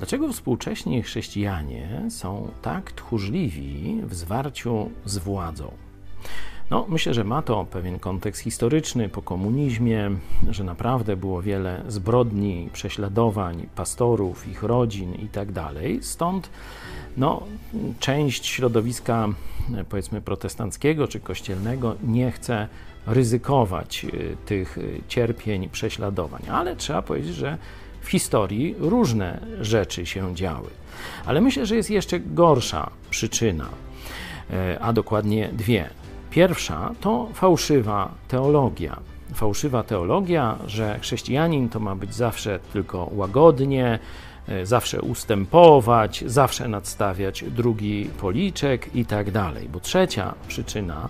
Dlaczego współcześni chrześcijanie są tak tchórzliwi w zwarciu z władzą? No, myślę, że ma to pewien kontekst historyczny po komunizmie, że naprawdę było wiele zbrodni, prześladowań pastorów, ich rodzin itd. Tak Stąd no, część środowiska, powiedzmy, protestanckiego czy kościelnego nie chce ryzykować y, tych y, cierpień, prześladowań, ale trzeba powiedzieć, że w historii różne rzeczy się działy. Ale myślę, że jest jeszcze gorsza przyczyna, e, a dokładnie dwie. Pierwsza to fałszywa teologia. Fałszywa teologia, że chrześcijanin to ma być zawsze tylko łagodnie, e, zawsze ustępować, zawsze nadstawiać drugi policzek i tak dalej. Bo trzecia przyczyna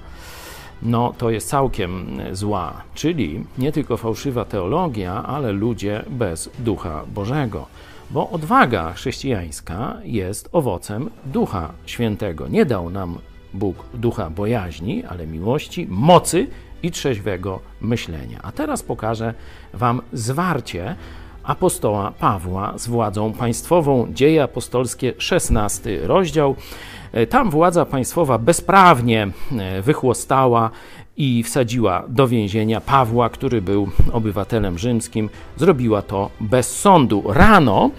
no to jest całkiem zła, czyli nie tylko fałszywa teologia, ale ludzie bez ducha Bożego. Bo odwaga chrześcijańska jest owocem Ducha Świętego. Nie dał nam Bóg ducha bojaźni, ale miłości, mocy i trzeźwego myślenia. A teraz pokażę Wam zwarcie apostoła Pawła z władzą państwową. Dzieje apostolskie, 16 rozdział. E, tam władza państwowa bezprawnie e, wychłostała i wsadziła do więzienia Pawła, który był obywatelem rzymskim. Zrobiła to bez sądu. Rano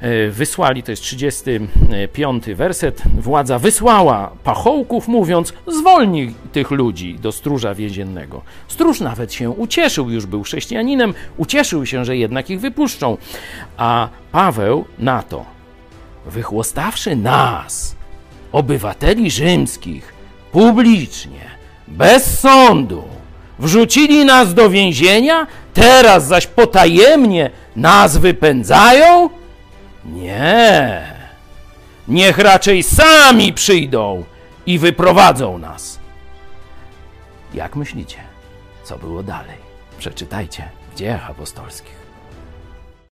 e, wysłali, to jest 35 werset, władza wysłała pachołków, mówiąc: zwolnij tych ludzi do stróża więziennego. Stróż nawet się ucieszył, już był chrześcijaninem, ucieszył się, że jednak ich wypuszczą. A Paweł na to, wychłostawszy nas, obywateli rzymskich publicznie, bez sądu, wrzucili nas do więzienia, teraz zaś potajemnie nas wypędzają? Nie. Niech raczej sami przyjdą i wyprowadzą nas. Jak myślicie, co było dalej? Przeczytajcie w dziejach apostolskich.